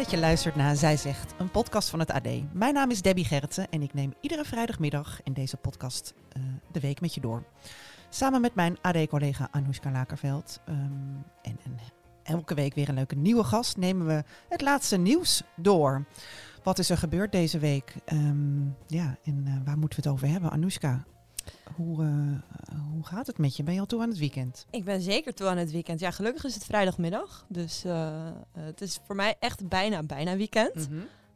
Dat je luistert naar Zij Zegt, een podcast van het AD. Mijn naam is Debbie Gerritsen en ik neem iedere vrijdagmiddag in deze podcast eh, de week met je door. Samen met mijn AD-collega Anoushka Lakerveld. ehm, en, en elke week weer een leuke nieuwe gast nemen we het laatste nieuws door. Wat is er gebeurd deze week? Ehm, ja, en eh, waar moeten we het over hebben? Anoushka, hoe, eh, hoe gaat het met je? Ben je al toe aan het weekend? Ik ben zeker toe aan het weekend. Ja, gelukkig is het vrijdagmiddag. Dus eh, eh, het is voor mij echt bijna, bijna weekend.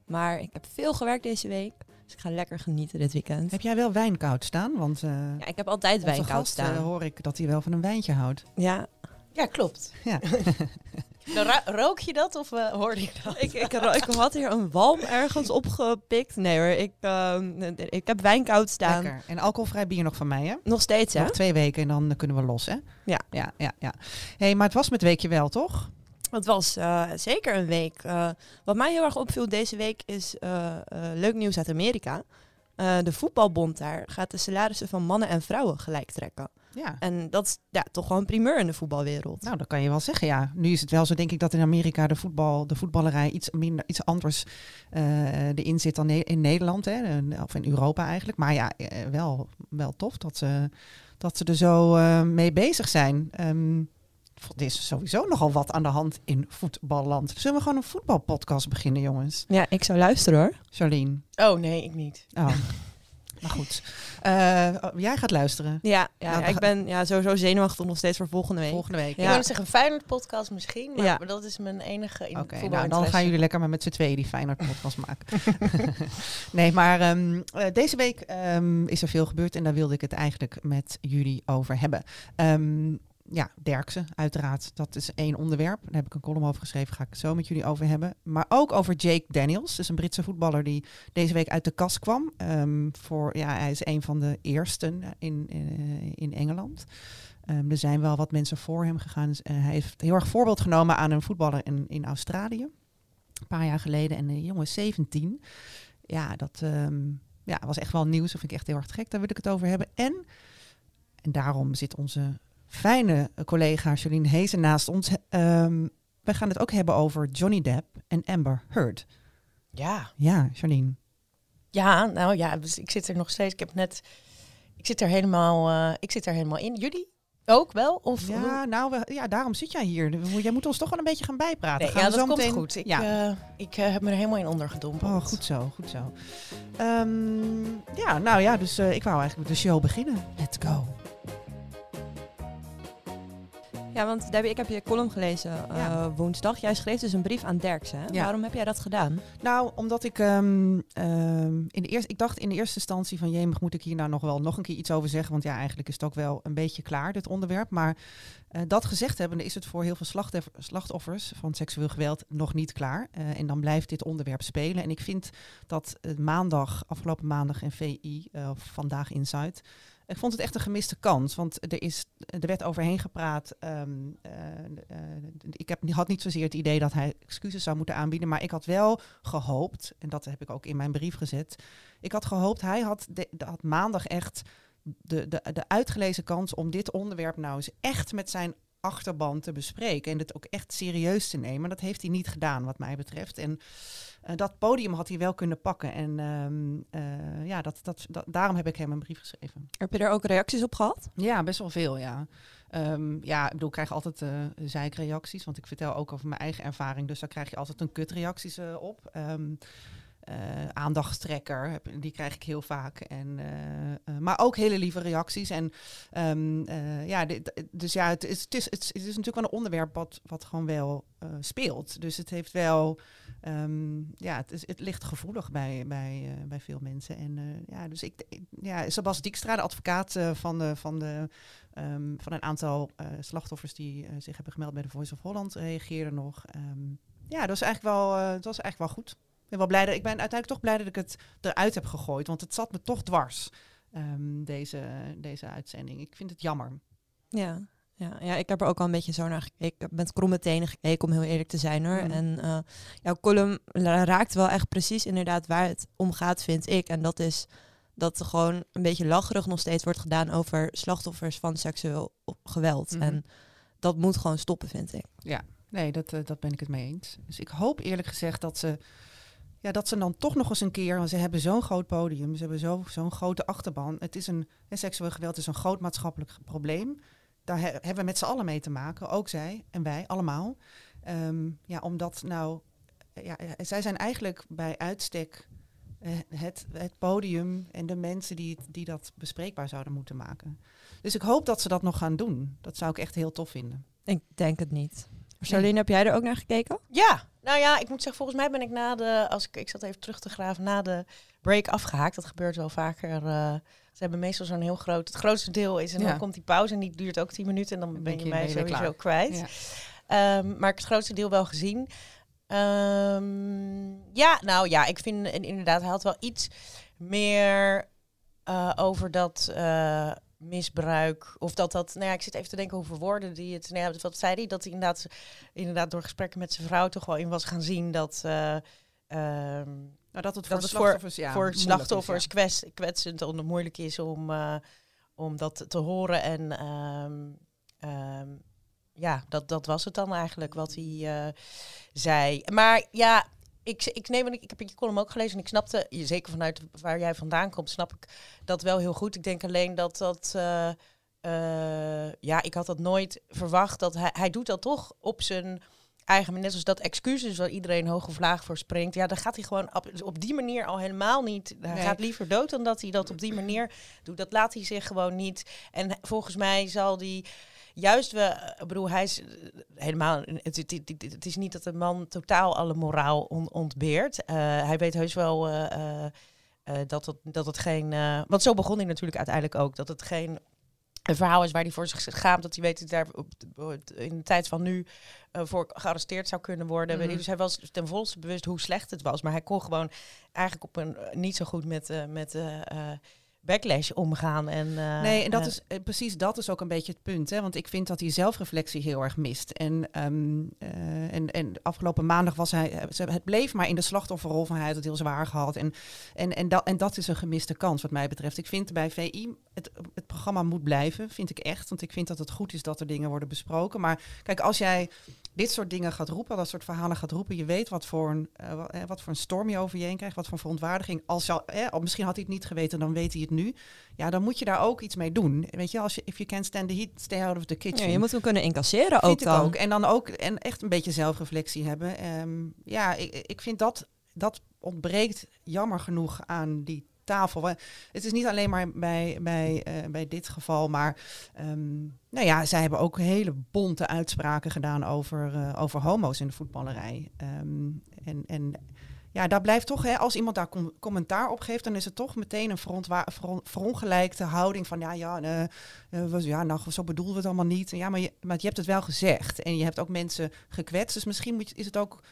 Maar ik heb veel gewerkt deze week. Dus ik ga lekker genieten dit weekend. Heb jij wel wijn koud staan? Want eh Ja, ik heb altijd onze wijn koud gast eh, staan. hoor ik dat hij wel van een wijntje houdt. Ja, Ja, klopt. Ja. Dan rook je dat of eh, hoorde je dat? ik, ik, ik had hier een walm ergens opgepikt. Nee hoor, ik, ehm, ik heb wijn koud staan. Lekker. En alcoholvrij bier nog van mij, hè? Nog steeds hè? Nog twee weken en dan kunnen we los, hè? Ja. Ja, ja, ja. hey, maar het was met weekje wel, toch? Het was eh, zeker een week. Eh, wat mij heel erg opviel deze week is leuk nieuws uit Amerika. Eh, de voetbalbond daar gaat de salarissen van mannen en vrouwen gelijk trekken. Ja. En dat is ja, toch wel een primeur in de voetbalwereld. Nou, dat kan je wel zeggen, ja. Nu is het wel zo, denk ik, dat in Amerika de, voetbal, de voetballerij iets, minder, iets anders eh erin zit dan in Nederland, hè? Of in Europa eigenlijk. Maar ja, eh, wel, wel tof dat ze, dat ze er zo eh, mee bezig zijn. Ehm, er is sowieso nogal wat aan de hand in voetballand. Zullen we gewoon een voetbalpodcast beginnen, jongens? Ja, ik zou luisteren hoor. Charlene. Oh nee, ik niet. Oh. maar goed. Eh, oh, jij gaat luisteren. Ja, ja, Nou, ja, ik ben ja, sowieso zenuwachtig nog steeds voor volgende week. Volgende week. Ik Ja. wilde zeggen, een Feyenoord podcast misschien, maar, Ja. maar dat is mijn enige in Oké, nou, dan gaan jullie lekker maar met z'n tweeën die Feyenoord podcast maken. nee, maar ehm, eh, deze week ehm, is er veel gebeurd en daar wilde ik het eigenlijk met jullie over hebben. Ehm, ja, Derksen, uiteraard. Dat is één onderwerp. Daar heb ik een column over geschreven. Ga ik het zo met jullie over hebben. Maar ook over Jake Daniels. Dus een Britse voetballer die deze week uit de kast kwam. Ehm, voor, ja, hij is een van de eersten in, in, in Engeland. Ehm, er zijn wel wat mensen voor hem gegaan. Dus, eh, hij heeft heel erg voorbeeld genomen aan een voetballer in, in Australië. Een paar jaar geleden. En de jongen is 17. Ja, dat ehm, ja, was echt wel nieuws. Dat vind ik echt heel erg gek. Daar wil ik het over hebben. En, en daarom zit onze fijne collega Jolien Hezen naast ons. Ehm wij gaan het ook hebben over Johnny Depp en Amber Heard. Ja. Ja, Jolien. ja, nou ja, dus ik zit er nog steeds. Ik heb net, ik zit er helemaal, eh, ik zit er helemaal in. Jullie ook wel? Of Ja, nou, we, ja, daarom zit jij hier. Jij moet ons toch wel een beetje gaan bijpraten. Nee, Gaan ja, we dat zo komt meteen- goed. Ik, ja. eh, ik eh, heb me er helemaal in ondergedompeld. Oh, goed zo, goed zo. Ehm, ja, nou ja, dus ik wou eigenlijk met de show beginnen. Let's go. Ja, want Debbie, ik heb je column gelezen eh, Ja. woensdag. Jij schreef dus een brief aan Derksen. Hè? Ja. Waarom heb jij dat gedaan? Nou, omdat ik ehm, ehm, in de eerste, ik dacht in de eerste instantie van jemig moet ik hier nou nog wel nog een keer iets over zeggen, want ja, eigenlijk is het ook wel een beetje klaar dit onderwerp. Maar eh, dat gezegd hebbende is het voor heel veel slachtoffer- slachtoffers van seksueel geweld nog niet klaar. Eh, en dan blijft dit onderwerp spelen. En ik vind dat maandag, afgelopen maandag in VI, of vandaag Inside, ik vond het echt een gemiste kans, want er, is, er werd overheen gepraat. ehm, eh, eh, ik heb, had niet zozeer het idee dat hij excuses zou moeten aanbieden, maar ik had wel gehoopt, en dat heb ik ook in mijn brief gezet, ik had gehoopt, hij had, had maandag echt de, de, de uitgelezen kans om dit onderwerp nou eens echt met zijn achterban te bespreken en het ook echt serieus te nemen. Dat heeft hij niet gedaan, wat mij betreft. En eh, dat podium had hij wel kunnen pakken. En ehm, eh, ja, dat, dat, dat, daarom heb ik hem een brief geschreven. Heb je er ook reacties op gehad? Ja, best wel veel, ja. Ehm, ja, ik bedoel, ik krijg altijd eh zeikreacties, want ik vertel ook over mijn eigen ervaring, dus daar krijg je altijd een kutreacties op. Ehm eh, aandachtstrekker, die krijg ik heel vaak. En, eh, eh, maar ook hele lieve reacties. En ehm, eh, ja, dus ja, het is, het, is, het, is, natuurlijk wel een onderwerp wat, wat gewoon wel speelt. Dus het heeft wel, ehm, ja, het, is, het ligt gevoelig bij, bij, bij veel mensen. En ja, dus ik, ja, Sebas Dijkstra, de advocaat van, de, van, de, ehm, van een aantal slachtoffers die zich hebben gemeld bij de Voice of Holland, reageerde nog. Ja, dat was eigenlijk wel, het was eigenlijk wel goed. Ben wel blij dat, ik ben uiteindelijk toch blij dat ik het eruit heb gegooid. Want het zat me toch dwars, ehm, deze, deze uitzending. Ik vind het jammer. Ja. Ja, ja, ik heb er ook al een beetje zo naar gekeken. Ik heb met kromme tenen gekeken, om heel eerlijk te zijn hoor. Mhm. En eh, jouw column raakt wel echt precies inderdaad waar het om gaat, vind ik. En dat is dat er gewoon een beetje lacherig nog steeds wordt gedaan over slachtoffers van seksueel geweld. Mhm. En dat moet gewoon stoppen, vind ik. Nee, dat, eh, dat ben ik het mee eens. Dus ik hoop eerlijk gezegd dat ze, ja, dat ze dan toch nog eens een keer, want ze hebben zo'n groot podium, ze hebben zo, zo'n grote achterban. Het is een, seksueel geweld is een groot maatschappelijk probleem. Daar he- hebben we met z'n allen mee te maken, ook zij en wij allemaal. Ehm, ja, omdat nou, ja, zij zijn eigenlijk bij uitstek eh, het, het podium en de mensen die, die dat bespreekbaar zouden moeten maken. Dus ik hoop dat ze dat nog gaan doen. Dat zou ik echt heel tof vinden. Ik denk het niet. Charlene, heb jij er ook naar gekeken? Ja, nou ja, ik moet zeggen, volgens mij ben ik na de, als ik, ik zat even terug te graven, na de break afgehaakt. Dat gebeurt wel vaker. eh, ze hebben meestal zo'n heel groot, het grootste deel is en Ja. dan komt die pauze en die duurt ook 10 minuten en dan Dan ben je je, mij sowieso klaar. kwijt. Ja. Ehm, maar ik heb het grootste deel wel gezien. Ehm, ja, nou ja, ik vind inderdaad, hij had wel iets meer eh, over dat eh, misbruik. Of dat dat, nou ja, ik zit even te denken over woorden die het, nou ja, wat zei hij? Dat hij inderdaad, inderdaad door gesprekken met zijn vrouw toch wel in was gaan zien dat... eh, ehm, Nou, dat het voor slachtoffers, ja, voor moeilijk is, slachtoffers ja. kwets- kwetsend en moeilijk is om, eh, om dat te horen. En ehm, ehm, ja, dat, dat was het dan eigenlijk wat hij eh, zei. Maar ja, ik, ik neem ik heb je column ook gelezen en ik snapte, zeker vanuit waar jij vandaan komt, snap ik dat wel heel goed. Ik denk alleen dat dat. eh, eh, ja, ik had dat nooit verwacht. Dat hij, hij doet dat toch op zijn eigen manier. Net zoals dat excuses waar iedereen hoge vlaag voor springt. Ja, dan gaat hij gewoon op, op die manier al helemaal niet. Hij Nee. gaat liever dood dan dat hij dat op die manier doet. Dat laat hij zich gewoon niet. En volgens mij zal die juist we, ik bedoel, hij is eh, helemaal. Het, het, het, het is niet dat de man totaal alle moraal on- ontbeert. Eh, hij weet heus wel eh, dat, het, dat het geen. want zo begon hij natuurlijk uiteindelijk ook. Dat het geen een verhaal is waar hij voor zich schaamt. Dat hij weet dat hij daar in de tijd van nu voor gearresteerd zou kunnen worden. Mhm. Dus hij was ten volste bewust hoe slecht het was. Maar hij kon gewoon eigenlijk op een niet zo goed met, eh met backlash omgaan. En, eh, Nee, en dat is eh, precies dat is ook een beetje het punt. Hè? Want ik vind dat hij zelfreflectie heel erg mist. En, ehm, eh, en, en afgelopen maandag was hij. Het bleef maar in de slachtofferrol van hij had het heel zwaar gehad. En, en, en, dat, en dat is een gemiste kans, wat mij betreft. Ik vind bij VI het, het programma moet blijven, vind ik echt. Want ik vind dat het goed is dat er dingen worden besproken. Maar kijk, als jij dit soort dingen gaat roepen, dat soort verhalen gaat roepen, je weet wat voor een, eh, wat, eh, wat voor een storm je over je heen krijgt, wat voor verontwaardiging. Als jou, eh, misschien had hij het niet geweten, dan weet hij het nu. Ja, dan moet je daar ook iets mee doen. Weet je, als je if you can't stand the heat, stay out of the kitchen. Ja, je moet hem kunnen incasseren ook dan. ook. En dan ook en echt een beetje zelfreflectie hebben. Ehm, ja, ik, ik vind dat dat ontbreekt jammer genoeg aan die tafel. Het is niet alleen maar bij, bij, eh, bij dit geval, maar ehm, nou ja, zij hebben ook hele bonte uitspraken gedaan over, eh, over homo's in de voetballerij. Ehm, en, en ja, daar blijft toch, hè, als iemand daar com- commentaar op geeft, dan is het toch meteen een verontwa- veron- verongelijkte houding van ja, ja, was, ja, nou, zo bedoelen we het allemaal niet. Ja, maar je, maar je hebt het wel gezegd en je hebt ook mensen gekwetst, dus misschien moet je, is het ook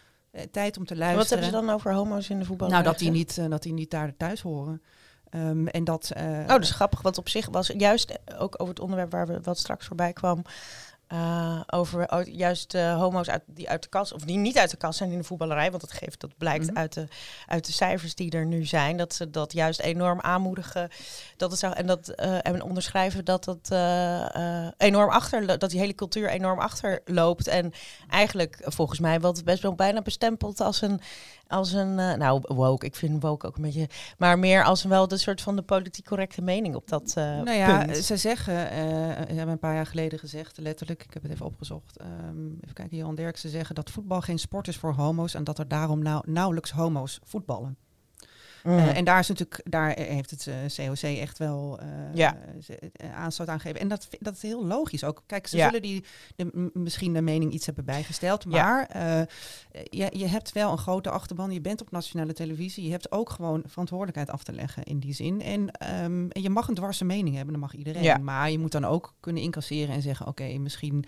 tijd om te luisteren. Wat hebben ze dan over homo's in de voetbal? Nou, dat die niet, eh, dat die niet daar thuis horen. Ehm, en dat. eh, Oh, dat is grappig. Want op zich was juist eh, ook over het onderwerp waar we wat straks voorbij kwam. Eh, over oh, juist eh, homo's uit, die uit de kast, of die niet uit de kast zijn in de voetballerij. Want dat geeft, dat blijkt Mhm. uit, de, uit de cijfers die er nu zijn. Dat ze dat juist enorm aanmoedigen. Dat het zou, en, dat, eh, en onderschrijven dat dat enorm achter, dat die hele cultuur enorm achterloopt. En eigenlijk volgens mij wat best wel bijna bestempeld als een, als een eh, nou woke. Ik vind woke ook een beetje, maar meer als wel de soort van de politiek correcte mening op dat eh nou ja, punt. ze zeggen, eh, ze hebben een paar jaar geleden gezegd, letterlijk, ik heb het even opgezocht. ehm, even kijken, Johan Derksen zeggen dat voetbal geen sport is voor homo's en dat er daarom nou, nauwelijks homo's voetballen. Mm. Eh, en daar, is natuurlijk, daar heeft het COC echt wel eh, Ja. ze- eh, aanstoot aan gegeven. En dat, dat is heel logisch ook. Kijk, ze Ja. zullen die de, misschien de mening iets hebben bijgesteld. Ja. Maar eh, je, je hebt wel een grote achterban. Je bent op nationale televisie. Je hebt ook gewoon verantwoordelijkheid af te leggen in die zin. En, ehm, en je mag een dwarse mening hebben. Dat mag iedereen. Ja. Maar je moet dan ook kunnen incasseren en zeggen... oké, misschien,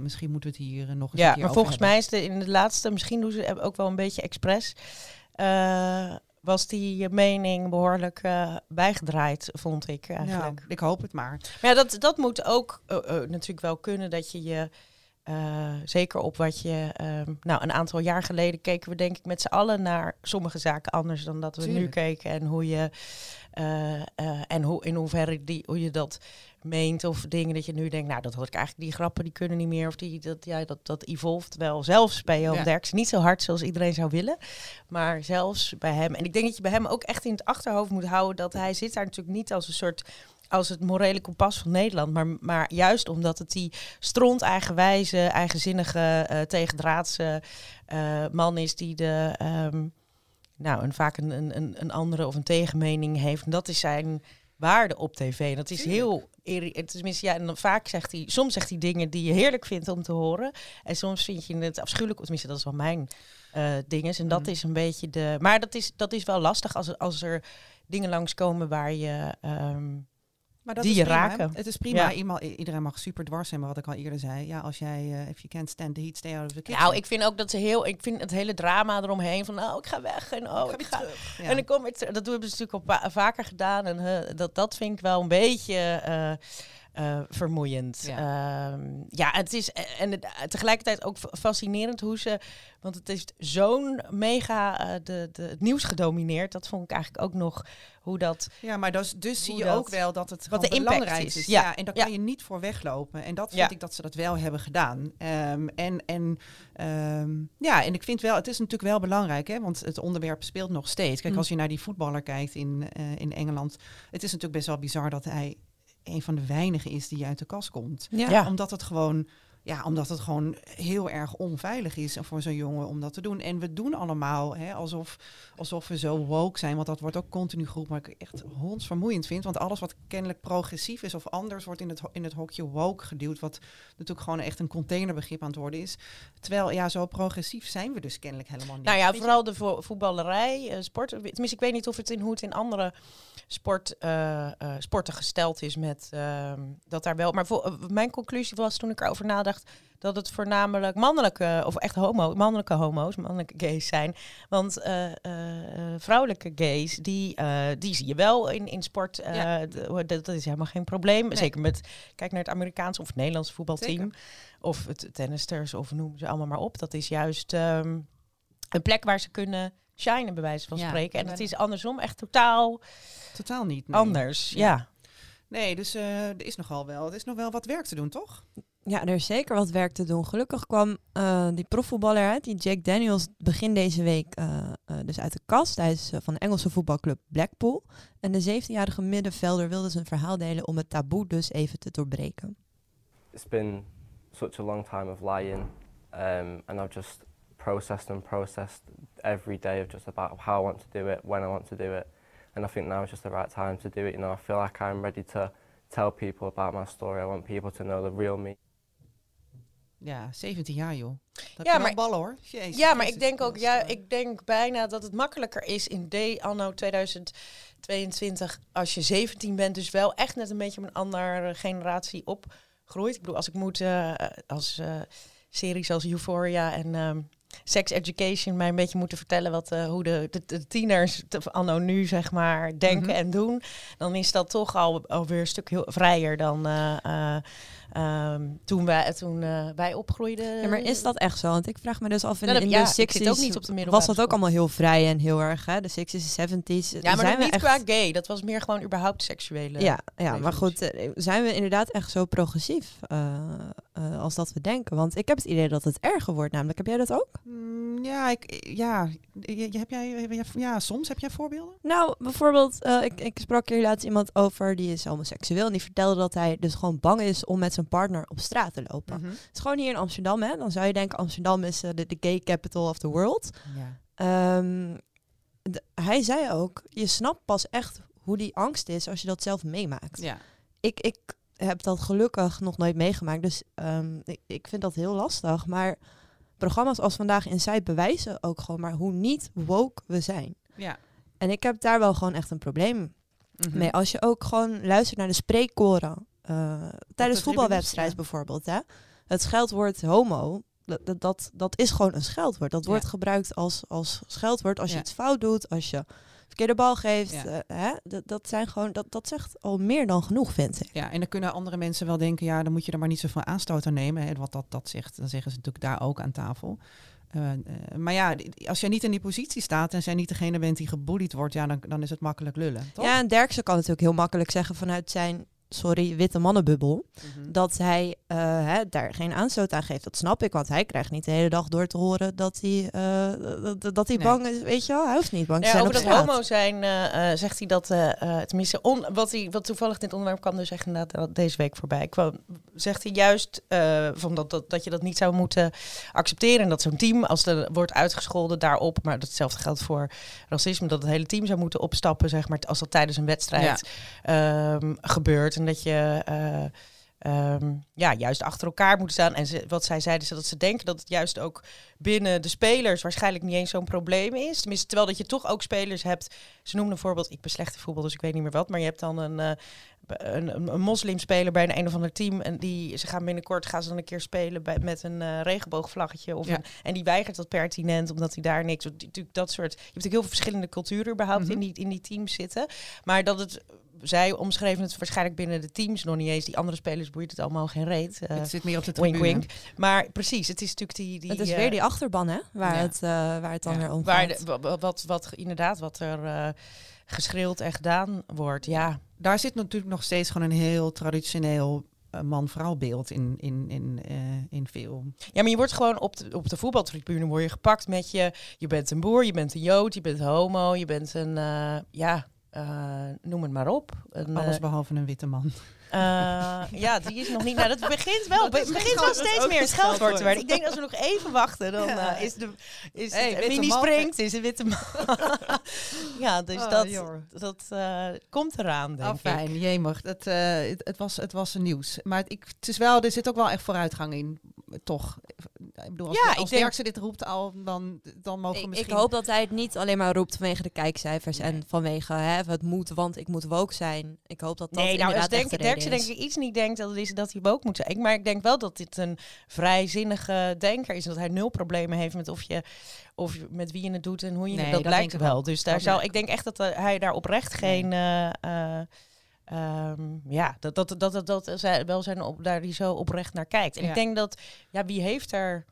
misschien moeten we het hier nog eens een Ja, keer maar volgens hebben. mij is de, in de laatste, misschien doen ze ook wel een beetje expres. eh, was die mening behoorlijk eh, bijgedraaid, vond ik eigenlijk. Ja, ik hoop het maar. Maar ja, dat, dat moet ook eh, eh, natuurlijk wel kunnen dat je je. zeker op wat je. ehm, nou, een aantal jaar geleden keken we denk ik met z'n allen naar sommige zaken anders dan dat we nu keken. En hoe je. en hoe, in hoeverre die, hoe je dat meent. Of dingen dat je nu denkt, nou, dat hoor ik eigenlijk, die grappen die kunnen niet meer. Of die, dat, ja, dat, dat evolved wel. Zelfs bij Johan Ja. Derksen. Niet zo hard zoals iedereen zou willen. Maar zelfs bij hem. En ik denk dat je bij hem ook echt in het achterhoofd moet houden dat hij zit daar natuurlijk niet als een soort als het morele kompas van Nederland. Maar, maar juist omdat het die stront eigenwijze, eigenzinnige, eh tegendraadse eh, man is die de ehm, nou, een, vaak een, een, een- een andere of een tegenmening heeft. En dat is zijn waarde op tv. En dat is heel Tenminste, ja, en vaak zegt hij, soms zegt hij dingen die je heerlijk vindt om te horen. En soms vind je het afschuwelijk. Of Tenminste, dat is wel mijn eh ding is. En dat Mm. is een beetje de. Maar dat is, dat is wel lastig als, er- als er dingen langskomen waar je. ehm, Maar dat Die is je prima, hè? raken. Het is prima. Ja. Iemand, iedereen mag super dwars zijn, maar wat ik al eerder zei. Ja, als jij, eh if you can't stand the heat, stay out of the kitchen. Nou, ik vind ook dat ze heel. Ik vind het hele drama eromheen van. Nou, ik ga weg en oh, ik ga. Ja. En ik kom weer terug. Dat hebben ze natuurlijk al va- vaker gedaan. En eh, dat, dat vind ik wel een beetje eh, eh, vermoeiend. Ja. ja, het is eh, en het- eh, tegelijkertijd ook fa- fascinerend hoe ze. Want het is zo'n mega eh, de, de, het nieuws gedomineerd. Dat vond ik eigenlijk ook nog hoe dat. Ja, maar dus, dus zie je dat- ook wel dat het wat de impact belangrijk is. is. Ja. Ja. en daar Ja. kan je niet voor weglopen. En dat vind Ja. ik dat ze dat wel hebben gedaan. Ehm, en en ehm, ja, en ik vind wel, het is natuurlijk wel belangrijk, hè, want het onderwerp speelt nog steeds. Kijk, Mm. als je naar die voetballer kijkt in, eh, in Engeland, het is natuurlijk best wel bizar dat hij een van de weinigen is die uit de kast komt. Ja. Ja. Omdat het gewoon. Ja, omdat het gewoon heel erg onveilig is voor zo'n jongen om dat te doen. En we doen allemaal hè, alsof, alsof we zo woke zijn. Want dat wordt ook continu geroepen. Maar ik echt hondsvermoeiend vind. Want alles wat kennelijk progressief is of anders wordt in het, in het hokje woke geduwd. Wat natuurlijk gewoon echt een containerbegrip aan het worden is. Terwijl, ja, zo progressief zijn we dus kennelijk helemaal niet. Nou ja, vooral de vo- voetballerij, eh, sport. Tenminste, ik weet niet of het in hoe het in andere sport, eh, eh, sporten gesteld is met ehm, dat daar wel. Maar mijn conclusie was toen ik erover nadacht dat het voornamelijk mannelijke of echt homo, mannelijke homo's, mannelijke gays zijn. Want eh, eh, eh, vrouwelijke gays, die, eh, die zie je wel in, in sport. eh, Ja. dat, is helemaal geen probleem. Nee. Zeker met kijk naar het Amerikaanse of het Nederlandse voetbalteam. Zeker. Of het tennisters of noem ze allemaal maar op. Dat is juist ehm, een plek waar ze kunnen shinen, bij wijze van Ja. spreken. En het is andersom echt totaal Totaal niet. nee. anders. Ja. Ja. Nee, dus eh, er is nogal wel. Er is nog wel wat werk te doen, toch? Ja, er is zeker wat werk te doen. Gelukkig kwam eh, die profvoetballer die Jack Daniels, begin deze week eh, eh, dus uit de kast. Hij is van de Engelse voetbalclub Blackpool. En de 17-jarige middenvelder wilde zijn verhaal delen om het taboe dus even te doorbreken. it's been such a long time of lying, um, and I've just processed and processed every day of just about how I want to do it, when I want to do it, and I think now is just the right time to do it. You know, I feel like I'm ready to tell people about my story. I want people to know the real me. Ja, 17 jaar, joh. Dat Ja, maar ballen, hoor. Jezus ja, maar ik denk ook, ja, eh, ik denk bijna dat het makkelijker is in de anno 2022 als je 17 bent, dus wel echt net een beetje met een andere generatie opgroeit. Ik bedoel, als ik moet eh, als eh, series als Euphoria en ehm, Sex Education mij een beetje moeten vertellen wat, eh, hoe de, de, de tieners anno nu zeg maar denken Mhm. en doen, dan is dat toch al alweer een stuk heel vrijer dan eh, eh, ehm, toen wij, toen eh, wij opgroeiden. Ja, maar is dat echt zo? Want ik vraag me dus af, in, Nou, in ja, de ik zit 60s ook niet op de middelbare was dat ook allemaal heel vrij en heel erg, hè? De 60s, 70s. Ja, maar zijn we niet echt... qua gay. Dat was meer gewoon überhaupt seksuele. Ja, ja maar goed, eh, zijn we inderdaad echt zo progressief eh, eh, als dat we denken? Want ik heb het idee dat het erger wordt, namelijk. Heb jij dat ook? mm, ja, ik, ja, je- heb jij, ja, soms heb jij voorbeelden? Nou, bijvoorbeeld, eh, ik, ik sprak hier laatst iemand over, die is homoseksueel. En die vertelde dat hij dus gewoon bang is om met zijn partner op straat te lopen. Mhm. Het is gewoon hier in Amsterdam, hè. Dan zou je denken, Amsterdam is eh, de, gay capital of the world. Ja. Ehm, de- hij zei ook, je snapt pas echt hoe die angst is als je dat zelf meemaakt. ja. Ik, ik heb dat gelukkig nog nooit meegemaakt, dus ehm, ik, ik vind dat heel lastig. Maar programma's als Vandaag Inside bewijzen ook gewoon maar hoe niet woke we zijn. Ja. En ik heb daar wel gewoon echt een probleem Mhm. mee. Als je ook gewoon luistert naar de spreekkoren eh, tijdens voetbalwedstrijden ja. bijvoorbeeld. Hè? Het scheldwoord homo, Dat, dat, dat, is gewoon een scheldwoord. Dat Ja. wordt gebruikt als, als scheldwoord als je Ja. iets fout doet, als je verkeerde bal geeft. Ja. eh, hè? Dat, dat, zijn gewoon, dat, dat zegt al meer dan genoeg, vind ik. Ja, en dan kunnen andere mensen wel denken, ja, dan moet je er maar niet zoveel aanstoot aan nemen. Hè, wat dat, dat zegt, dan zeggen ze natuurlijk daar ook aan tafel. Eh, eh, maar ja, als jij niet in die positie staat en zij niet degene bent die gebullied wordt, ja, dan, dan is het makkelijk lullen. Toch? Ja, en Derksen kan natuurlijk heel makkelijk zeggen vanuit zijn, sorry, witte mannenbubbel, Mhm. dat hij eh, hè, daar geen aanstoot aan geeft. Dat snap ik, want hij krijgt niet de hele dag door te horen dat hij, eh, dat, dat hij Nee. bang is. Weet je wel, hij hoeft niet bang te Ja, zijn over op dat straat. homo zijn eh, zegt hij dat, eh, eh, tenminste, on, wat, hij, wat toevallig dit onderwerp kwam dus echt inderdaad deze week voorbij kwam, zegt hij juist eh, van dat, dat, dat je dat niet zou moeten accepteren en dat zo'n team, als er wordt uitgescholden daarop, maar datzelfde geldt voor racisme, dat het hele team zou moeten opstappen, zeg maar, als dat tijdens een wedstrijd ehm, gebeurt en dat je... eh, ehm, ja, juist achter elkaar moet staan. En ze, wat zij zeiden, is dat ze denken dat het juist ook binnen de spelers waarschijnlijk niet eens zo'n probleem is. Tenminste, terwijl dat je toch ook spelers hebt. Ze noemen een voorbeeld, ik ben slecht in voetbal, dus ik weet niet meer wat. Maar je hebt dan een, eh, een, een, een moslimspeler bij een, een of ander team. En die, ze gaan binnenkort gaan ze dan een keer spelen bij, met een eh, regenboogvlaggetje. Of Ja. een- en die weigert dat pertinent, omdat hij daar niks... Natuurlijk dat soort... Je hebt natuurlijk heel veel verschillende culturen überhaupt Mhm. in, die, in die teams zitten. Maar dat het... Zij omschreven het waarschijnlijk binnen de teams nog niet eens. Die andere spelers boeit het allemaal geen reet. Eh, het zit meer op de wink, tribune. wink. Maar precies, het is natuurlijk die... die het is eh, weer die achterban, hè, waar, ja. het, eh, waar het dan Ja. weer om Waar gaat. de, wa- wat, wat, inderdaad, wat er eh, geschreeuwd en gedaan wordt. Ja, Daar zit natuurlijk nog steeds gewoon een heel traditioneel man-vrouw beeld in, in, in, eh, in veel. ja maar je wordt gewoon op de, op de voetbaltribune word je gepakt met je... Je bent een boer, je bent een jood, je bent homo, je bent een... eh, ja, noem het maar op. Een, Alles eh, behalve een witte man. Eh, ja, die is nog niet... Nou, dat begint wel, Dat het begint wel steeds meer scheldwoord te worden. Ik denk dat als we nog even wachten, dan Ja. eh, is de... Is Hey, het, man. springt, is een witte man. ja, dus Oh, dat, dat eh, komt eraan, denk Oh, ik. fijn, jemig. Het, eh, het, het, was, het was een nieuws. Maar het, ik, het is wel, er zit ook wel echt vooruitgang in, toch. Ik bedoel, als, Ja, als ik denk- Derksen dit roept al, dan, dan mogen we Ik, ik misschien... hoop dat hij het niet alleen maar roept vanwege de kijkcijfers Nee. en vanwege hè, het moet, want ik moet woke zijn. Ik hoop dat dat Nee, nou, als inderdaad denk, echt de Reden denk ik iets niet denkt dat, is, dat hij woke moet zijn. Maar ik denk wel dat dit een vrijzinnige denker is. Dat hij nul problemen heeft met of je, of je- met wie je het doet en hoe je Nee, het. Dat dat lijkt wel. Dus daar Dat zou, ik denk echt dat eh, hij daar oprecht geen... eh, eh, ehm, ja, dat, dat, dat, dat, dat zij wel zijn op, daar die zo oprecht naar kijkt. En Ja. ik denk dat, ja, wie heeft er...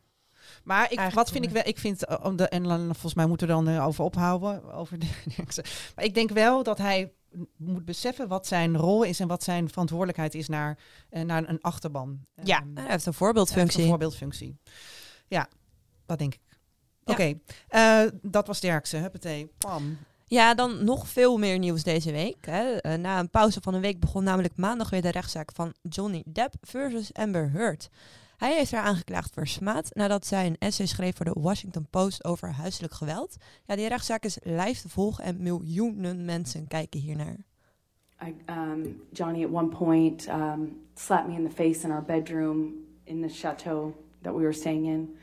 Maar ik, wat vind ik wel, ik vind, eh, om de, en volgens mij moeten we dan over ophouden, over de. Maar ik denk wel dat hij moet beseffen wat zijn rol is en wat zijn verantwoordelijkheid is naar, eh, naar een achterban. Ja. Ehm, Hij heeft een voorbeeldfunctie. Een voorbeeldfunctie. Ja, dat denk ik. Ja. Oké, eh, dat was Derksen. Huppatee. Pam. Ja, dan nog veel meer nieuws deze week. Hè. Eh, na een pauze van een week begon namelijk maandag weer de rechtszaak van Johnny Depp versus Amber Heard. Hij heeft haar aangeklaagd voor smaad nadat zij een essay schreef voor de Washington Post over huiselijk geweld. Ja, die rechtszaak is live te volgen en miljoenen mensen kijken hiernaar. I, um, Johnny at one point um, slapped me in the face in our bedroom in the chateau that we were staying in.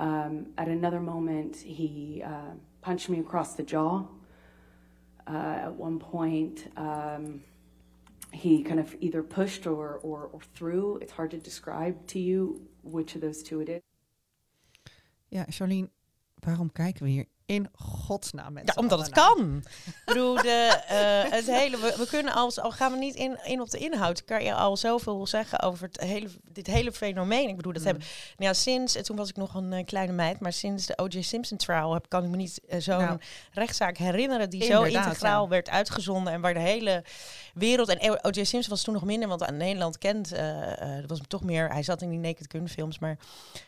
Um, at another moment, he uh, punched me across the jaw. Uh, at one point, um, he kind of either pushed or, or, or threw. It's hard to describe to you which of those two it is. Ja, Charlene, waarom kijken we hier in godsnaam mensen? Ja, omdat het kan. Ik bedoel, de, eh, het hele, we, we kunnen als, al gaan we niet in, in op de inhoud, kan je al zoveel zeggen over het hele, dit hele fenomeen. Ik bedoel, dat Mm. hebben, nou sinds, en toen was ik nog een eh, kleine meid, maar sinds de O.J. Simpson trial heb, kan ik me niet eh, zo'n Nou. rechtszaak herinneren die zo integraal ja. werd uitgezonden en waar de hele wereld, en O.J. Simpson was toen nog minder, want aan Nederland kent, dat was toch meer, hij zat in die Naked Gun films, maar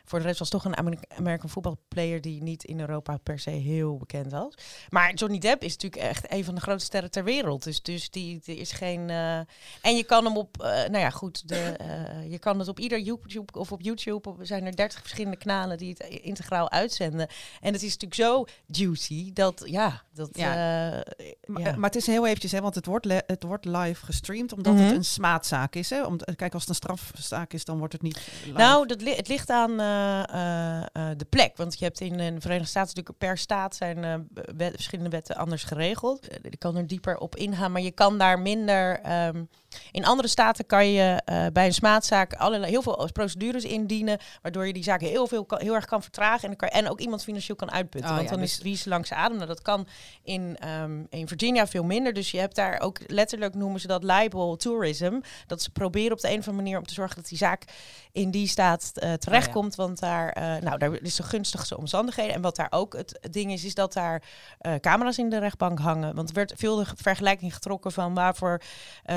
voor de rest was toch een Ameri- American voetbalplayer die niet in Europa per se heel bekend was. Maar Johnny Depp is natuurlijk echt een van de grootste sterren ter wereld. Dus, dus die, die is geen. eh, en je kan hem op. eh, nou ja, goed. De, eh, je kan het op ieder YouTube of op YouTube. Op, zijn er 30 verschillende kanalen die het integraal uitzenden. En het is natuurlijk zo juicy dat. Ja, dat. Ja. Maar, ja. maar het is heel eventjes, hè, want het wordt, het wordt live gestreamd, omdat Mhm. het een smaadzaak is. Hè? Om, kijk, als het een strafzaak is, dan wordt het niet live. Nou, dat li- het ligt aan de plek. Want je hebt in, in de Verenigde Staten natuurlijk per staat zijn eh, verschillende wetten anders geregeld. Eh, ik kan er dieper op ingaan, maar je kan daar minder. ehm, in andere staten kan je eh, bij een smaadzaak allerlei, heel veel procedures indienen, waardoor je die zaak heel, veel, kan- heel erg kan vertragen en, kan, en ook iemand financieel kan uitputten. Oh want ja, dan dus- is het langs de adem. Nou, dat kan in, ehm, in Virginia veel minder. Dus je hebt daar ook letterlijk noemen ze dat libel tourism. Dat ze proberen op de een of andere manier om te zorgen dat die zaak in die staat eh, terechtkomt. Want daar, eh, nou, daar is de gunstigste omstandigheden. En wat daar ook het ding is, is dat daar camera's in de rechtbank hangen. Want er werd veel de vergelijking getrokken van waarvoor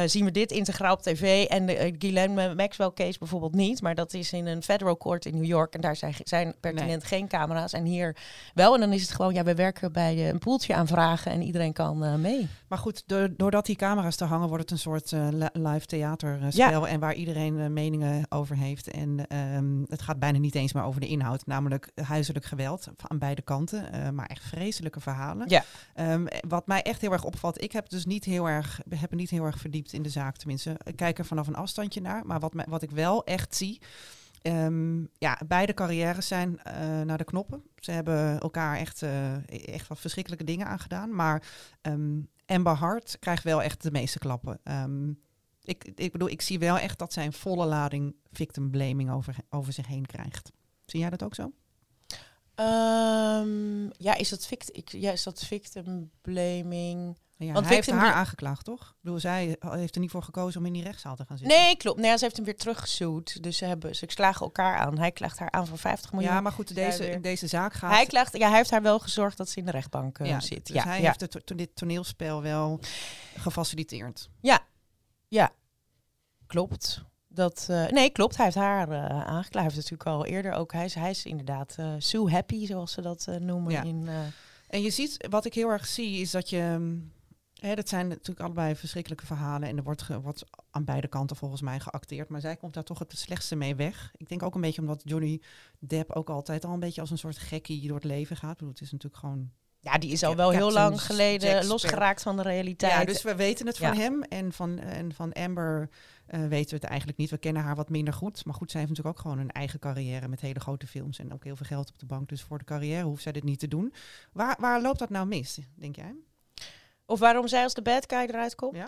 zien we dit integraal op tv en de uh, Ghislaine Maxwell case bijvoorbeeld niet. Maar dat is in een federal court in New York en daar zijn, zijn pertinent geen camera's. En hier wel. En dan is het gewoon, ja, we werken bij eh, een poeltje aanvragen en iedereen kan eh, mee. Maar goed, do- doordat die camera's te hangen, wordt het een soort li- live theaterspel. En waar iedereen meningen over heeft. En ehm, het gaat bijna niet eens meer over de inhoud. Namelijk huiselijk geweld aan beide kanten. maar echt vreselijke verhalen. Ja. Ehm, wat mij echt heel erg opvalt. Ik heb dus niet heel erg, heb niet heel erg verdiept in de zaak. Tenminste, ik kijk er vanaf een afstandje naar. Maar wat, wat ik wel echt zie. ehm, ja, beide carrières zijn eh, naar de knoppen. Ze hebben elkaar echt, eh, echt wat verschrikkelijke dingen aangedaan. Maar ehm Amber Hart krijgt wel echt de meeste klappen. Ehm, ik, ik bedoel, ik zie wel echt dat zij een volle lading victim blaming over, over zich heen krijgt. Zie jij dat ook zo? Ja, is dat, vict ik, ja, is dat victim blaming? Ja, Want hij heeft haar aangeklaagd, toch? Ik bedoel, zij heeft er niet voor gekozen om in die rechtszaal te gaan zitten. Nee, klopt. Nee, ze heeft hem weer teruggezoet. Dus ze, hebben, ze slagen elkaar aan. Hij klaagt haar aan voor 50 miljoen. Ja, maar goed, deze, in deze zaak gaat... Hij, klaagt, ja, hij heeft haar wel gezorgd dat ze in de rechtbank eh, ja, zit. Dus ja, hij ja. heeft het, to- dit toneelspel wel gefaciliteerd. ja, ja, klopt. Dat, eh, nee, klopt. Hij heeft haar eh aangeklaagd. Hij heeft natuurlijk al eerder ook. Hij is, hij is inderdaad eh Sue Happy, zoals ze dat noemen. In, En je ziet, wat ik heel erg zie, is dat je... Hè, dat zijn natuurlijk allebei verschrikkelijke verhalen. En er wordt, ge- wordt aan beide kanten volgens mij geacteerd. Maar zij komt daar toch het slechtste mee weg. Ik denk ook een beetje omdat Johnny Depp ook altijd al een beetje als een soort gekkie door het leven gaat. Ik bedoel, het is natuurlijk gewoon... ja, die is al wel heel lang geleden losgeraakt van de realiteit. Ja, dus we weten het van Ja. hem. En van, en van Amber eh, weten we het eigenlijk niet. We kennen haar wat minder goed. Maar goed, zij heeft natuurlijk ook gewoon een eigen carrière met hele grote films. En ook heel veel geld op de bank. Dus voor de carrière hoeft zij dit niet te doen. Waar, waar loopt dat nou mis, denk jij? Of waarom zij als de bad guy eruit komt? Ja?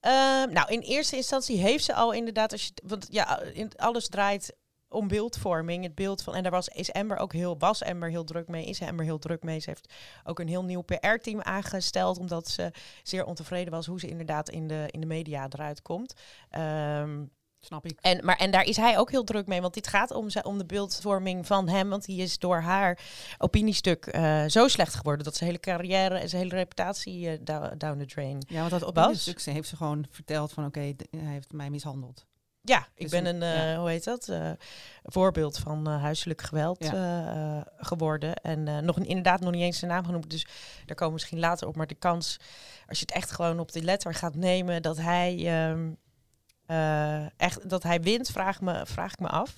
Ehm, nou, in eerste instantie heeft ze al inderdaad, als je, want ja, in, alles draait om beeldvorming. Het beeld van, en daar was, is Amber ook heel, was Amber heel druk mee, is Amber heel druk mee. Ze heeft ook een heel nieuw PR-team aangesteld, omdat ze zeer ontevreden was hoe ze inderdaad in de, in de media eruit komt. Ehm, Snap ik. en, maar, en daar is hij ook heel druk mee, want dit gaat om, om de beeldvorming van hem. Want die is door haar opiniestuk eh, zo slecht geworden dat zijn hele carrière en zijn hele reputatie eh, down, the drain. Ja, want dat op Was? dit stuk ze heeft ze gewoon verteld van oké, hij heeft mij mishandeld. Ja, ik Dus ben een- eh, hoe heet dat, voorbeeld van huiselijk geweld Ja. geworden. En nog een- inderdaad nog niet eens zijn naam genoemd, dus daar komen we misschien later op. Maar de kans, als je het echt gewoon op die letter gaat nemen, dat hij, ehm, eh, echt, dat hij wint, vraag, me, vraag ik me af.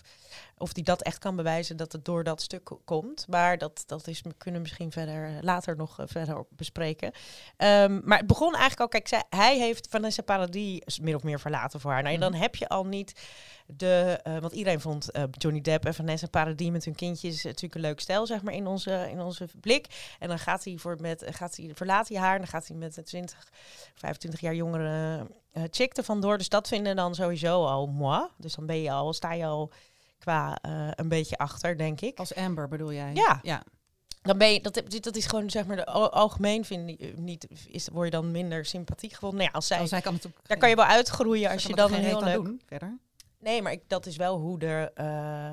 Of hij dat echt kan bewijzen dat het door dat stuk ko- komt. Maar dat, dat is, we kunnen misschien verder later nog eh, verder bespreken. Ehm, maar het begon eigenlijk al, kijk, zij, hij heeft Vanessa Paradis min of meer verlaten voor haar. Nou, ja, dan heb je al niet de, eh, want iedereen vond eh, Johnny Depp en Vanessa Paradis met hun kindjes natuurlijk een leuk stijl, zeg maar, in onze, in onze blik. En dan gaat hij voor met, gaat hij, verlaat hij haar en dan gaat hij met een 20, 25 jaar jongere eh chick er vandoor. Dus dat vinden dan sowieso al moi. Dus dan ben je al, sta je al qua eh, een beetje achter, denk ik. Als Amber bedoel jij? Ja. ja. Dan ben je, dat, dat is gewoon zeg maar de al- algemeen vind niet, is, word je dan minder sympathiek gevonden. Nou ja, als zij, Als zij kan het ook daar kan je wel uitgroeien als je dan een heel leuk. doen verder. Nee, maar ik, dat is wel hoe er, eh,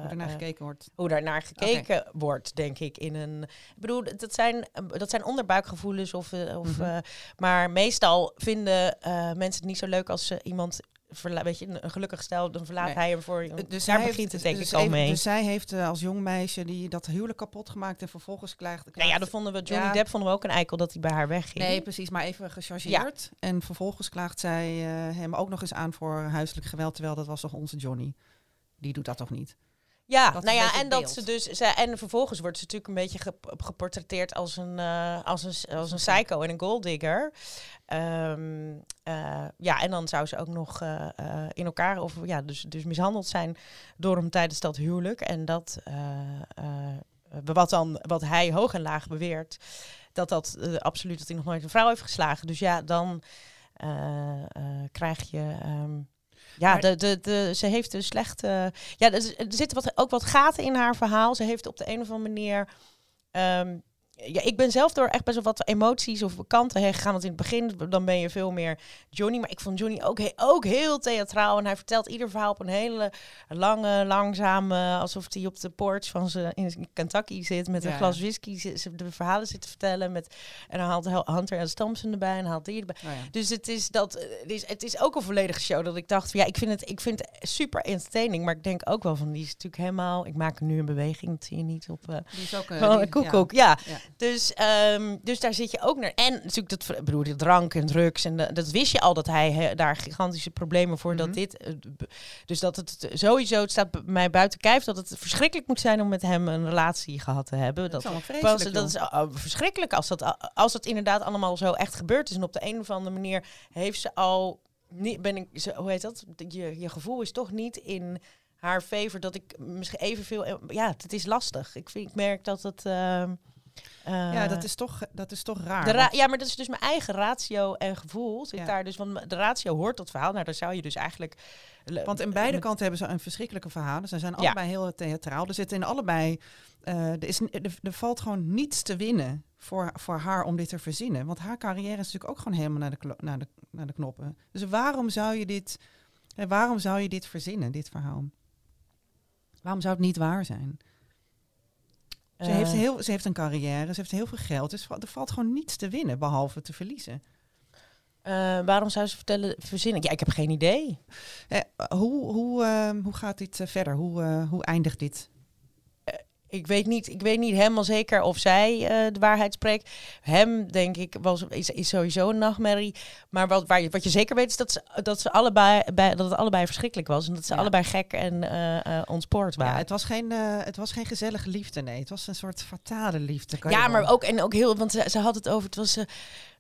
Hoe er naar eh, gekeken wordt. hoe daar naar gekeken wordt, denk ik. In een, ik bedoel, dat zijn, dat zijn onderbuikgevoelens. Of, of, Mhm. maar meestal vinden mensen het niet zo leuk als ze iemand, verla- weet je, een, gelukkig stel, dan verlaat Nee. hij hem voor. Eh, Dus daar begint heeft, het denk dus ik al even- mee. Dus zij heeft eh, als jong meisje die dat huwelijk kapot gemaakt en vervolgens klaagde. nou ja, dan vonden we Johnny Ja. Depp vonden we ook een eikel dat hij bij haar wegging. Nee, precies, maar even gechargeerd. En vervolgens klaagt zij eh, hem ook nog eens aan voor huiselijk geweld, terwijl dat was toch onze Johnny. Die doet dat toch niet? Ja, Dat nou ja, en dat ze dus. Ze, en vervolgens wordt ze natuurlijk een beetje gep- geportretteerd als een, eh, als een, als een psycho en een golddigger. Ehm, eh, ja, en dan zou ze ook nog eh, in elkaar of ja, dus, dus mishandeld zijn door hem tijdens dat huwelijk. En dat wat dan wat hij hoog en laag beweert, dat dat absoluut dat hij nog nooit een vrouw heeft geslagen. Dus ja, dan krijg je. ehm, ja, Maar- de, de, de, ze heeft een slechte. Ja, er, er zitten wat, ook wat gaten in haar verhaal. Ze heeft op de een of andere manier. ehm, ja, ik ben zelf door echt best wel wat emoties of kanten heen gegaan. Want in het begin dan ben je veel meer Johnny. Maar ik vond Johnny ook, he- ook heel theatraal. En hij vertelt ieder verhaal op een hele lange, langzame... alsof hij op de porch van ze in Kentucky zit... met een glas whisky ze, de verhalen zit te vertellen. Met, en dan haalt Hunter en Stamson erbij en haalt die erbij. Ja. Dus het is, dat, eh, het, is, het is ook een volledige show dat ik dacht... van, Ja, ik vind, het, ik vind het super entertaining. Maar ik denk ook wel van... Die is natuurlijk helemaal... Ik maak nu een beweging, dat zie je niet op... Die is ook van die- een koekoek, ja. Ja. Dus, ehm, dus daar zit je ook naar. En natuurlijk dat ik bedoel, de drank en drugs. En de- dat wist je al dat hij he- daar gigantische problemen voor dat Mhm. dit. eh, Dus dat het sowieso, het staat bij mij buiten kijf, dat het verschrikkelijk moet zijn om met hem een relatie gehad te hebben. Dat Dat, is pas- dat is joh. uh, verschrikkelijk als dat, als dat inderdaad allemaal zo echt gebeurd is. En op de een of andere manier heeft ze al. Niet, ben ik, hoe heet dat? Je, je gevoel is toch niet in haar favor dat ik misschien evenveel. eh, Ja, het is lastig. Ik, vind, ik merk dat het. Ja, eh, dat is toch, dat is toch raar. de ra- want- ja, maar dat is dus mijn eigen ratio en gevoel. Zit Ja. daar dus, want de ratio hoort tot verhaal. Nou, dan zou je dus eigenlijk. Want in beide met- kanten hebben ze een verschrikkelijke verhalen. Ze zijn Ja. allebei heel theatraal. Er zitten in allebei. eh, er, is, er, er valt gewoon niets te winnen voor, voor haar om dit te verzinnen. Want haar carrière is natuurlijk ook gewoon helemaal naar de, naar de, naar de knoppen. Dus waarom zou je dit. eh, waarom zou je dit verzinnen, dit verhaal? Waarom zou het niet waar zijn? Ze, Eh, heeft heel, ze heeft een carrière, ze heeft heel veel geld. Dus er valt gewoon niets te winnen, behalve te verliezen. eh, waarom zou ze vertellen, verzinnen? Ja, ik heb geen idee. Eh, hoe, hoe, ehm, hoe gaat dit eh, verder? Hoe, eh, hoe eindigt dit? Ik weet niet, ik weet niet helemaal zeker of zij eh, de waarheid spreekt. Hem, denk ik, was, is, is sowieso een nachtmerrie. Maar wat, waar je, wat je zeker weet is dat, ze, dat, ze allebei, bij, dat het allebei verschrikkelijk was. En dat ze Ja. allebei gek en eh ontspoord Ja, waren. het was, geen, het was geen gezellige liefde, nee. Het was een soort fatale liefde. kan je Ja, wel- maar ook, en ook heel, want ze, ze had het over, het was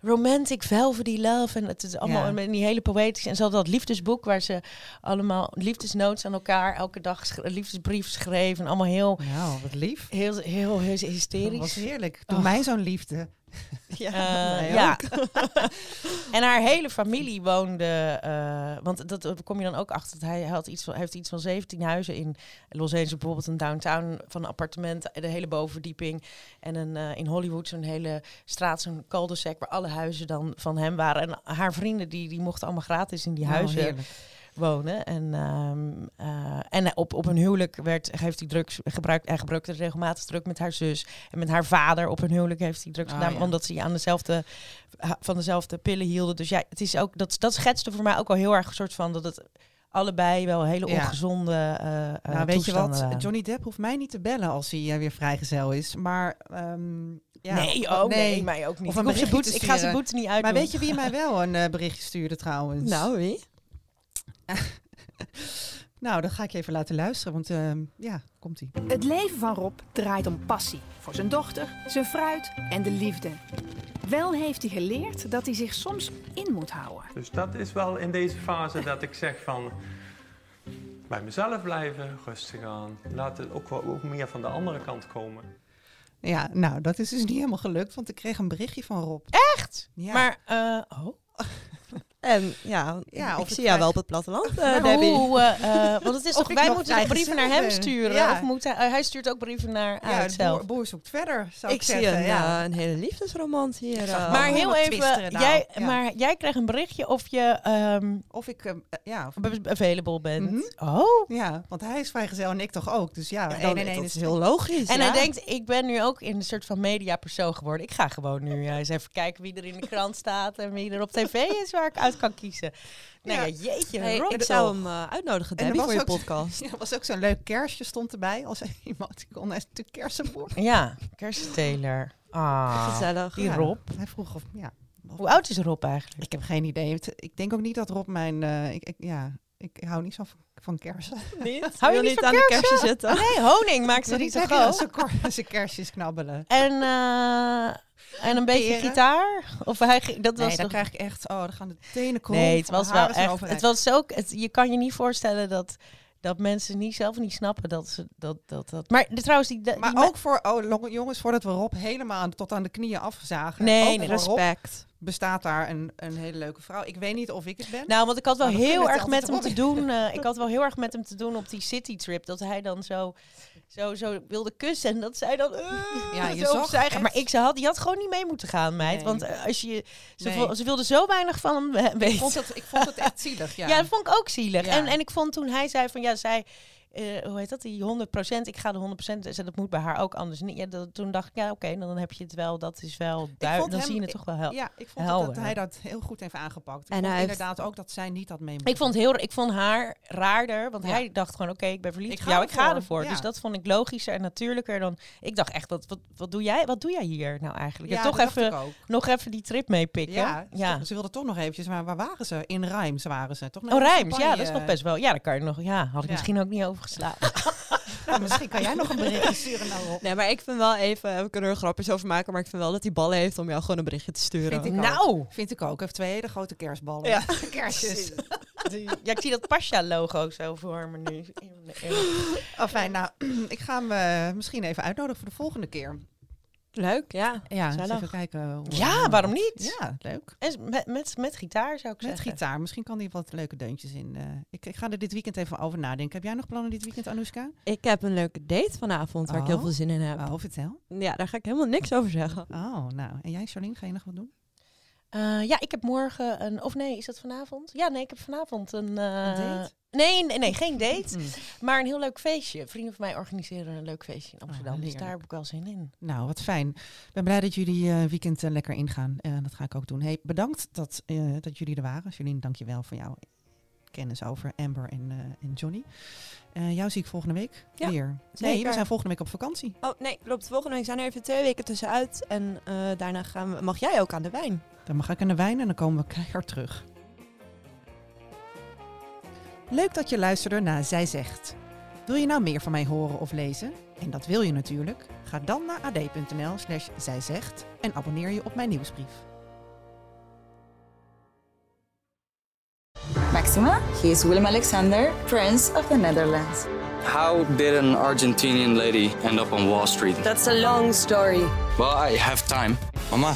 romantic, velvety love. En het is allemaal Ja. die hele poëtische. En ze had dat liefdesboek waar ze allemaal liefdesnotes aan elkaar elke dag liefdesbrief schreven. En allemaal heel, Nou, wat lief. heel, heel, heel Dat hysterisch. was heerlijk. Doe Och. mij zo'n liefde. Ja, ja. ook. en haar hele familie woonde, eh, want dat kom je dan ook achter. Dat hij had iets van, heeft iets van 17 huizen in Los Angeles, bijvoorbeeld een downtown van een appartement, de hele bovenverdieping. En een, eh, in Hollywood zo'n hele straat, zo'n cul-de-sac waar alle huizen dan van hem waren. En haar vrienden die, die mochten allemaal gratis in die Nou, huizen heerlijk. Wonen. En, ehm, eh, en op, op een huwelijk werd, heeft hij drugs gebruikt. Hij gebruikte regelmatig druk met haar zus. En met haar vader op een huwelijk heeft hij drugs Ah, gedaan. ja. Omdat ze aan dezelfde, van dezelfde pillen hielden. Dus ja, het is ook, dat, dat schetste voor mij ook al heel erg een soort van dat het allebei wel hele ongezonde. eh eh, Nou, weet je wat? Johnny Depp hoeft mij niet te bellen als hij weer vrijgezel is. Maar, ehm, ja. nee, oh nee, mij ook niet. Of Ik, een boete, ik ga zijn boete niet uit. Maar weet je wie mij wel een berichtje stuurde trouwens? Nou, wie? Nou, dat ga ik je even laten luisteren, want ehm, ja, komt ie. Het leven van Rob draait om passie voor zijn dochter, zijn fruit en de liefde. Wel heeft hij geleerd dat hij zich soms in moet houden. Dus dat is wel in deze fase dat ik zeg van bij mezelf blijven, rustig aan. Laat het ook, wel, ook meer van de andere kant komen. Ja, nou, dat is dus niet helemaal gelukt, want ik kreeg een berichtje van Rob. Echt? Ja. Maar, eh, oh. En ja, Ja, ik of zie jou wel op het platteland, eh, Maar Debbie. hoe, eh, eh, want het is Of toch, wij moeten toch brieven naar hem sturen? Ja. Of moet hij, hij stuurt ook brieven naar Ja, zelf. boer, boer zoekt verder, zou ik, ik zie zeggen. een, ja. een hele liefdesromans hier. Maar heel even, twisteren, nou, jij, ja. maar jij krijgt een berichtje of je ehm, Of ik, ja, of- available bent. Mhm. Oh. ja, want hij is vrijgezel en ik toch ook. Dus ja, en één dat is is heel logisch. En ja. hij denkt, ik ben nu ook in een soort van mediapersoon geworden. Ik ga gewoon nu eens even kijken wie er in de krant staat en wie er op tv is waar ik uit kan kiezen. Nou ja, Ja. jeetje, Hey, Rob ik zou hem eh, uitnodigen, En er Debbie, voor je was ook- podcast. Ja, er was ook zo'n leuk kerstje stond erbij. Als iemand die kon, hij is natuurlijk kersenboer. Ja, kerstteler. Ah, Gezellig. die Ja, Rob. Hij vroeg of, ja. Hoe oud is Rob eigenlijk? Ik heb geen idee. Ik denk ook niet dat Rob mijn, eh, ik, ik, ja, ik hou niet zo van, van kersen. Niet? Hou je niet aan de kersen? zitten? Nee, honing maakt ze niet zo groot. Zijn kerstjes knabbelen. En, eh, en een beetje Peren? gitaar? Of hij, dat was Nee, dan krijg ik echt, oh, dan gaan de tenen krommen. Nee, het was wel echt. Het was ook, het, je kan je niet voorstellen dat dat mensen niet zelf niet snappen dat ze dat dat dat. Maar de, trouwens die, die Maar ook voor, oh long- jongens, voordat we Rob helemaal aan- tot aan de knieën afzagen. Nee, ook nee, Rob Respect. bestaat daar een, een hele leuke vrouw. Ik weet niet of ik het ben. Nou, want ik had wel dan heel erg met hem te doen. eh, ik had wel heel erg met hem te doen op die citytrip. Dat hij dan zo, zo, zo wilde kussen. En dat zij dan. eh, Ja, je zag echt- Maar ik ze had, die had gewoon niet mee moeten gaan, meid. Nee. Want eh, als je. Ze, Nee. vo- ze wilde zo weinig van hem weten. ik, vond het, ik vond het echt zielig. Ja, Ja, dat vond ik ook zielig. Ja. En, en ik vond toen hij zei van ja, zij. Eh, hoe heet dat? Die 100%. Ik ga de 100%. Dus dat moet bij haar ook anders niet. Ja, dat, toen dacht ik, ja, oké, dan heb je het wel. Dat is wel duidelijk. Dan hem- zie je het toch wel hel- Ja, ik vond helder. dat hij dat heel goed heeft aangepakt. Ik En vond hij heeft- inderdaad ook dat zij niet had mee Ik vond, heel, ik vond haar raarder, want Ja. hij dacht gewoon, oké, ik ben verliefd Ik op ik ga ervoor, ja. Dus dat vond ik logischer en natuurlijker dan... Ik dacht echt, wat, wat, wat, doe jij wat doe jij hier nou eigenlijk? Ja, Ja, toch dat even, nog even die trip meepikken. Ja, ja. Ze, ze wilden toch nog eventjes, maar waar waren ze? In Rijms waren ze. Toch nog Oh, Rijms, ja, dat is nog best wel... Ja, daar kan je nog... Ja, had ik Ja. misschien ook niet overgeslagen. Nou, misschien kan jij nog een berichtje sturen naar Rob. Nee, maar ik vind wel even, we kunnen er grapjes over maken, maar ik vind wel dat hij ballen heeft om jou gewoon een berichtje te sturen. Vind ik ook. nou! Vind ik ook. Hij heeft twee hele grote kerstballen. Ja. Kerstjes. Ja, ik zie dat Pasha-logo zo voor me nu. Oh, fijn. Nou, ik ga hem eh, misschien even uitnodigen voor de volgende keer. Leuk, ja. Ja, even kijken. Hoe, Ja, waarom niet? Ja, leuk. En met, met, met gitaar zou ik Met zeggen. gitaar. Misschien kan hij wat leuke deuntjes in. eh. ik, ik ga er dit weekend even over nadenken. Heb jij nog plannen dit weekend, Anoushka? Ik heb een leuke date vanavond waar ik heel Oh. veel zin in heb. Oh, vertel. Ja, daar ga ik helemaal niks over zeggen. Oh, nou. En jij, Charlene, ga je nog wat doen? Eh, ja, ik heb morgen een... Of nee, is dat vanavond? Ja, nee, ik heb vanavond een... eh, Een date? Nee, nee, nee, geen date. Mm. Maar een heel leuk feestje. Vrienden van mij organiseren een leuk feestje in Amsterdam. dus Oh, daar heb ik wel zin in. Nou, wat fijn. Ik ben blij dat jullie eh, weekend lekker ingaan. Dat ga ik ook doen. Hey, bedankt dat, dat jullie er waren. Charlene, dank je wel voor jouw kennis over Amber en, en Johnny. Jou zie ik volgende week Ja, weer. Nee, we zijn volgende week op vakantie. Oh nee, klopt. Volgende week zijn er even twee weken tussenuit. En daarna gaan we, mag jij ook aan de wijn. Dan mag ik aan de wijn en dan komen we keihard terug. Leuk dat je luisterde naar Zij Zegt. Wil je nou meer van mij horen of lezen? En dat wil je natuurlijk. Ga dan naar ad.nl slash zijzegt en abonneer je op mijn nieuwsbrief. Maxima, he is Willem Alexander, Prince of the Netherlands. How did an Argentinian lady end up on Wall Street? That's a long story. Well, I have time. Mama,